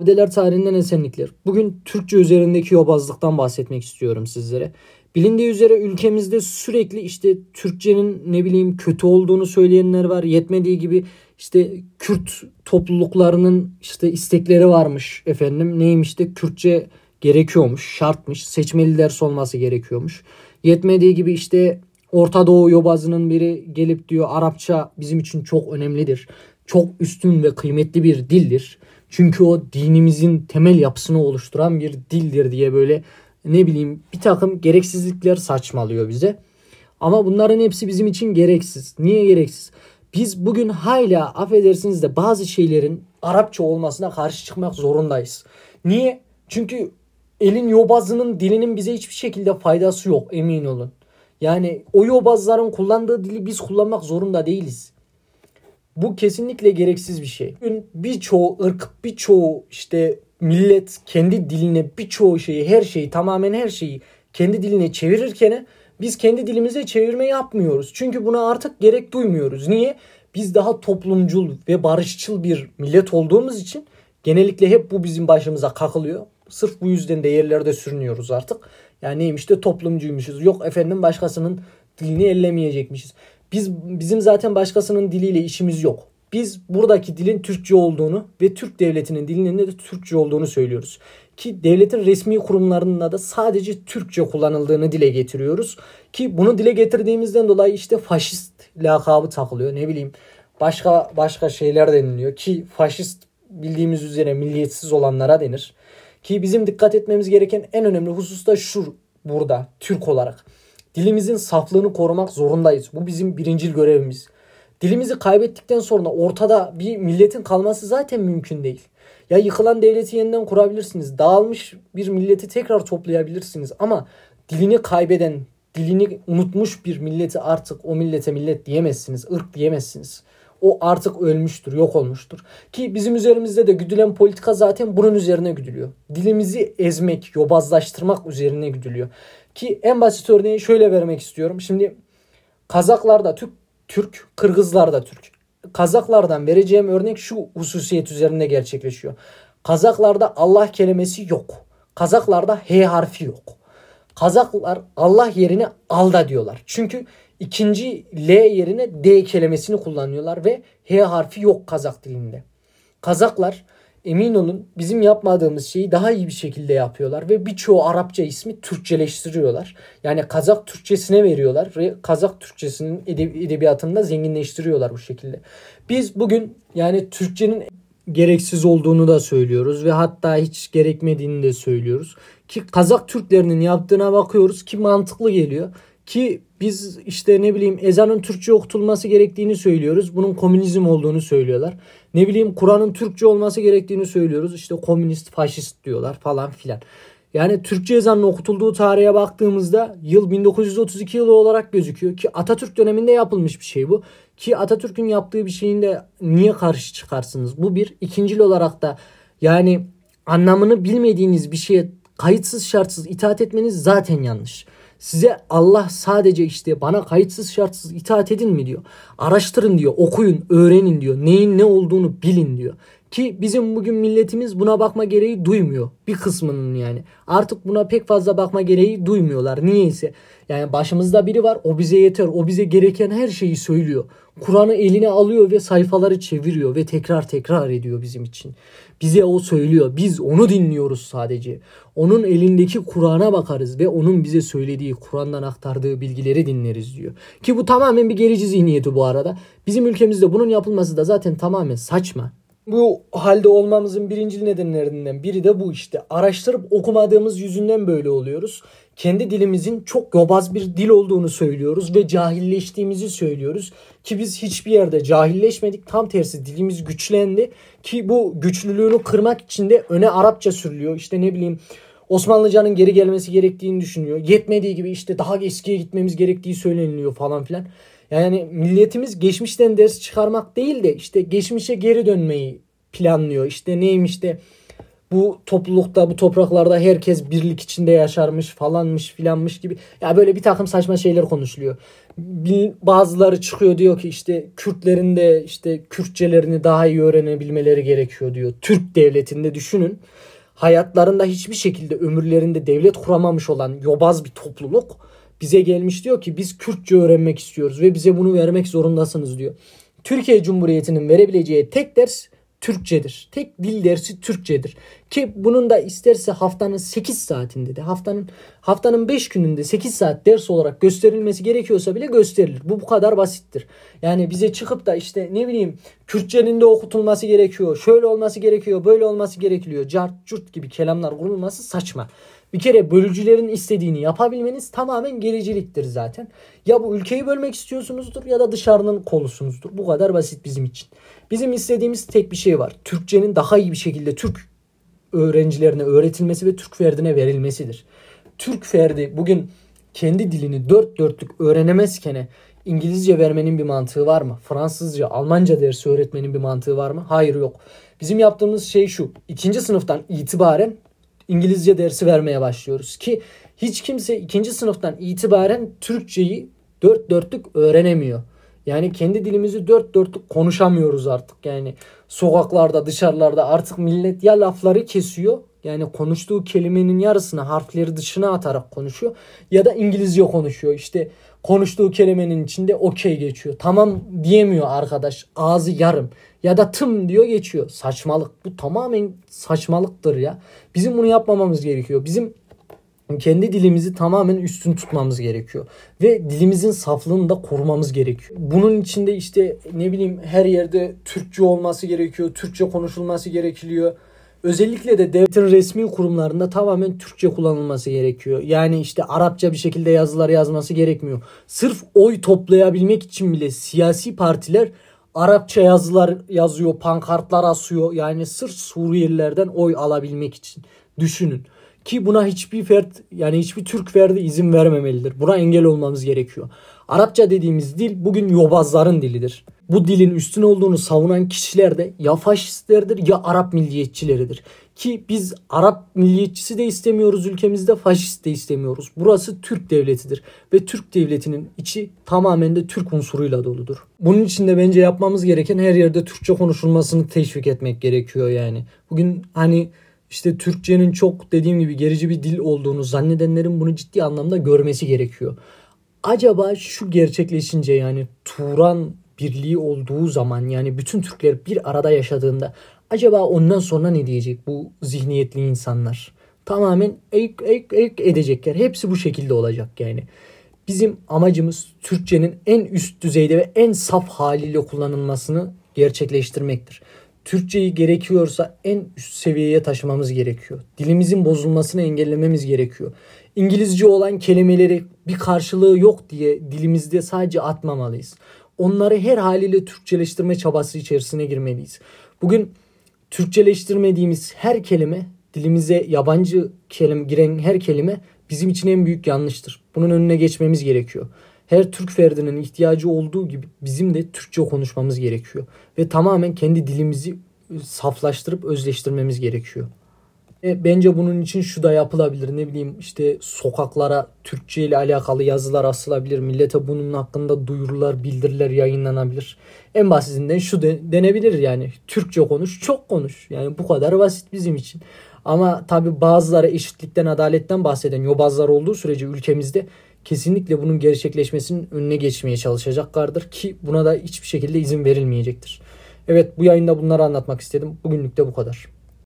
Abideler tarihinden esenlikler. Bugün Türkçe üzerindeki yobazlıktan bahsetmek istiyorum sizlere. Bilindiği üzere ülkemizde sürekli işte Türkçenin ne bileyim kötü olduğunu söyleyenler var. Yetmediği gibi işte Kürt topluluklarının işte istekleri varmış efendim. Neymiş de Kürtçe gerekiyormuş, şartmış. Seçmeli ders olması gerekiyormuş. Yetmediği gibi işte Orta Doğu yobazının biri gelip diyor Arapça bizim için çok önemlidir. Çok üstün ve kıymetli bir dildir. Çünkü o dinimizin temel yapısını oluşturan bir dildir diye böyle ne bileyim bir takım gereksizlikler saçmalıyor bize. Ama bunların hepsi bizim için gereksiz. Niye gereksiz? Biz bugün hala affedersiniz de bazı şeylerin Arapça olmasına karşı çıkmak zorundayız. Niye? Çünkü elin yobazının dilinin bize hiçbir şekilde faydası yok emin olun. Yani o yobazların kullandığı dili biz kullanmak zorunda değiliz. Bu kesinlikle gereksiz bir şey. Bugün birçoğu ırk, birçoğu işte millet kendi diline birçoğu şeyi, her şeyi, tamamen her şeyi kendi diline çevirirken biz kendi dilimize çevirme yapmıyoruz. Çünkü buna artık gerek duymuyoruz. Niye? Biz daha toplumcul ve barışçıl bir millet olduğumuz için genellikle hep bu bizim başımıza kakılıyor. Sırf bu yüzden de yerlerde sürünüyoruz artık. Yani neymiş de toplumcuymuşuz. Yok efendim başkasının dilini ellemeyecekmişiz. Biz bizim zaten başkasının diliyle işimiz yok. Biz buradaki dilin Türkçe olduğunu ve Türk devletinin dilinin de Türkçe olduğunu söylüyoruz. Ki devletin resmi kurumlarında da sadece Türkçe kullanıldığını dile getiriyoruz. Ki bunu dile getirdiğimizden dolayı işte faşist lakabı takılıyor. Ne bileyim başka başka şeyler deniliyor. Ki faşist bildiğimiz üzere milliyetsiz olanlara denir. Ki bizim dikkat etmemiz gereken en önemli husus da şu burada Türk olarak. Dilimizin saflığını korumak zorundayız. Bu bizim birincil görevimiz. Dilimizi kaybettikten sonra ortada bir milletin kalması zaten mümkün değil. Ya yıkılan devleti yeniden kurabilirsiniz. Dağılmış bir milleti tekrar toplayabilirsiniz. Ama dilini kaybeden, dilini unutmuş bir milleti artık o millete millet diyemezsiniz. ırk diyemezsiniz. O artık ölmüştür, yok olmuştur. Ki bizim üzerimizde de güdülen politika zaten bunun üzerine güdülüyor. Dilimizi ezmek, yobazlaştırmak üzerine güdülüyor. Ki en basit örneği şöyle vermek istiyorum. Şimdi Kazaklar da Türk, Türk, Kırgızlar da Türk. Kazaklardan vereceğim örnek şu hususiyet üzerinde gerçekleşiyor. Kazaklarda Allah kelimesi yok. Kazaklarda H harfi yok. Kazaklar Allah yerine alda diyorlar. Çünkü ikinci L yerine D kelimesini kullanıyorlar ve H harfi yok Kazak dilinde. Kazaklar emin olun bizim yapmadığımız şeyi daha iyi bir şekilde yapıyorlar ve birçoğu Arapça ismi Türkçeleştiriyorlar. Yani Kazak Türkçesine veriyorlar ve Kazak Türkçesinin edebiyatını da zenginleştiriyorlar bu şekilde. Biz bugün yani Türkçenin gereksiz olduğunu da söylüyoruz ve hatta hiç gerekmediğini de söylüyoruz. Ki Kazak Türklerinin yaptığına bakıyoruz ki mantıklı geliyor. Ki biz işte ne bileyim ezanın Türkçe okutulması gerektiğini söylüyoruz. Bunun komünizm olduğunu söylüyorlar. Ne bileyim Kur'an'ın Türkçe olması gerektiğini söylüyoruz. İşte komünist, faşist diyorlar falan filan. Yani Türkçe ezanın okutulduğu tarihe baktığımızda yıl 1932 yılı olarak gözüküyor ki Atatürk döneminde yapılmış bir şey bu. Ki Atatürk'ün yaptığı bir şeyin de niye karşı çıkarsınız? Bu bir. İkincil olarak da yani anlamını bilmediğiniz bir şeye kayıtsız şartsız itaat etmeniz zaten yanlış. Size Allah sadece işte bana kayıtsız şartsız itaat edin mi diyor. Araştırın diyor, okuyun, öğrenin diyor. Neyin ne olduğunu bilin diyor. Ki bizim bugün milletimiz buna bakma gereği duymuyor. Bir kısmının yani. Artık buna pek fazla bakma gereği duymuyorlar. Niyeyse. Yani başımızda biri var o bize yeter. O bize gereken her şeyi söylüyor. Kur'an'ı eline alıyor ve sayfaları çeviriyor ve tekrar tekrar ediyor bizim için. Bize o söylüyor. Biz onu dinliyoruz sadece. Onun elindeki Kur'an'a bakarız ve onun bize söylediği, Kur'an'dan aktardığı bilgileri dinleriz diyor. Ki bu tamamen bir gerici zihniyeti bu arada. Bizim ülkemizde bunun yapılması da zaten tamamen saçma. Bu halde olmamızın birinci nedenlerinden biri de bu işte. Araştırıp okumadığımız yüzünden böyle oluyoruz. Kendi dilimizin çok yobaz bir dil olduğunu söylüyoruz ve cahilleştiğimizi söylüyoruz. Ki biz hiçbir yerde cahilleşmedik. Tam tersi dilimiz güçlendi. Ki bu güçlülüğünü kırmak için de öne Arapça sürülüyor. İşte ne bileyim Osmanlıcanın geri gelmesi gerektiğini düşünüyor. Yetmediği gibi işte daha eskiye gitmemiz gerektiği söyleniliyor falan filan. Yani milletimiz geçmişten ders çıkarmak değil de işte geçmişe geri dönmeyi planlıyor. İşte neymiş de bu toplulukta bu topraklarda herkes birlik içinde yaşarmış falanmış filanmış gibi ya böyle bir takım saçma şeyler konuşuluyor. Bazıları çıkıyor diyor ki işte Kürtlerin de işte Kürtçelerini daha iyi öğrenebilmeleri gerekiyor diyor. Türk devletinde düşünün hayatlarında hiçbir şekilde ömürlerinde devlet kuramamış olan yobaz bir topluluk bize gelmiş diyor ki biz Kürtçe öğrenmek istiyoruz ve bize bunu vermek zorundasınız diyor. Türkiye Cumhuriyeti'nin verebileceği tek ders Türkçedir. Tek dil dersi Türkçedir. Ki bunun da isterse haftanın 8 saatinde de haftanın haftanın 5 gününde 8 saat ders olarak gösterilmesi gerekiyorsa bile gösterilir. Bu bu kadar basittir. Yani bize çıkıp da işte ne bileyim Kürtçenin de okutulması gerekiyor. Şöyle olması gerekiyor, böyle olması gerekiyor. Cart curt gibi kelamlar kurulması saçma. Bir kere bölücülerin istediğini yapabilmeniz tamamen gericiliktir zaten. Ya bu ülkeyi bölmek istiyorsunuzdur ya da dışarının kolusunuzdur. Bu kadar basit bizim için. Bizim istediğimiz tek bir şey var. Türkçenin daha iyi bir şekilde Türk öğrencilerine öğretilmesi ve Türk ferdine verilmesidir. Türk ferdi bugün kendi dilini dört dörtlük öğrenemezken İngilizce vermenin bir mantığı var mı? Fransızca, Almanca dersi öğretmenin bir mantığı var mı? Hayır yok. Bizim yaptığımız şey şu. İkinci sınıftan itibaren İngilizce dersi vermeye başlıyoruz ki hiç kimse ikinci sınıftan itibaren Türkçeyi dört dörtlük öğrenemiyor. Yani kendi dilimizi dört dörtlük konuşamıyoruz artık. Yani sokaklarda dışarılarda artık millet ya lafları kesiyor yani konuştuğu kelimenin yarısını harfleri dışına atarak konuşuyor ya da İngilizce konuşuyor. İşte konuştuğu kelimenin içinde okey geçiyor. Tamam diyemiyor arkadaş. Ağzı yarım ya da tım diyor geçiyor. Saçmalık. Bu tamamen saçmalıktır ya. Bizim bunu yapmamamız gerekiyor. Bizim kendi dilimizi tamamen üstün tutmamız gerekiyor. Ve dilimizin saflığını da korumamız gerekiyor. Bunun içinde işte ne bileyim her yerde Türkçe olması gerekiyor. Türkçe konuşulması gerekiyor. Özellikle de devletin resmi kurumlarında tamamen Türkçe kullanılması gerekiyor. Yani işte Arapça bir şekilde yazılar yazması gerekmiyor. Sırf oy toplayabilmek için bile siyasi partiler Arapça yazılar yazıyor, pankartlar asıyor. Yani sırf Suriyelilerden oy alabilmek için. Düşünün. Ki buna hiçbir fert yani hiçbir Türk ferdi izin vermemelidir. Buna engel olmamız gerekiyor. Arapça dediğimiz dil bugün yobazların dilidir. Bu dilin üstün olduğunu savunan kişiler de ya faşistlerdir ya Arap milliyetçileridir. Ki biz Arap milliyetçisi de istemiyoruz ülkemizde faşist de istemiyoruz. Burası Türk devletidir ve Türk devletinin içi tamamen de Türk unsuruyla doludur. Bunun için de bence yapmamız gereken her yerde Türkçe konuşulmasını teşvik etmek gerekiyor yani. Bugün hani işte Türkçenin çok dediğim gibi gerici bir dil olduğunu zannedenlerin bunu ciddi anlamda görmesi gerekiyor. Acaba şu gerçekleşince yani Turan birliği olduğu zaman yani bütün Türkler bir arada yaşadığında acaba ondan sonra ne diyecek bu zihniyetli insanlar? Tamamen ek ek ek edecekler. Hepsi bu şekilde olacak yani. Bizim amacımız Türkçenin en üst düzeyde ve en saf haliyle kullanılmasını gerçekleştirmektir. Türkçeyi gerekiyorsa en üst seviyeye taşımamız gerekiyor. Dilimizin bozulmasını engellememiz gerekiyor. İngilizce olan kelimeleri bir karşılığı yok diye dilimizde sadece atmamalıyız. Onları her haliyle Türkçeleştirme çabası içerisine girmeliyiz. Bugün Türkçeleştirmediğimiz her kelime dilimize yabancı kelime giren her kelime bizim için en büyük yanlıştır. Bunun önüne geçmemiz gerekiyor her Türk ferdinin ihtiyacı olduğu gibi bizim de Türkçe konuşmamız gerekiyor. Ve tamamen kendi dilimizi saflaştırıp özleştirmemiz gerekiyor. E, bence bunun için şu da yapılabilir. Ne bileyim işte sokaklara Türkçe ile alakalı yazılar asılabilir. Millete bunun hakkında duyurular, bildiriler yayınlanabilir. En basitinden şu de, denebilir yani. Türkçe konuş, çok konuş. Yani bu kadar basit bizim için. Ama tabi bazıları eşitlikten, adaletten bahseden yobazlar olduğu sürece ülkemizde kesinlikle bunun gerçekleşmesinin önüne geçmeye çalışacaklardır ki buna da hiçbir şekilde izin verilmeyecektir. Evet bu yayında bunları anlatmak istedim. Bugünlük de bu kadar.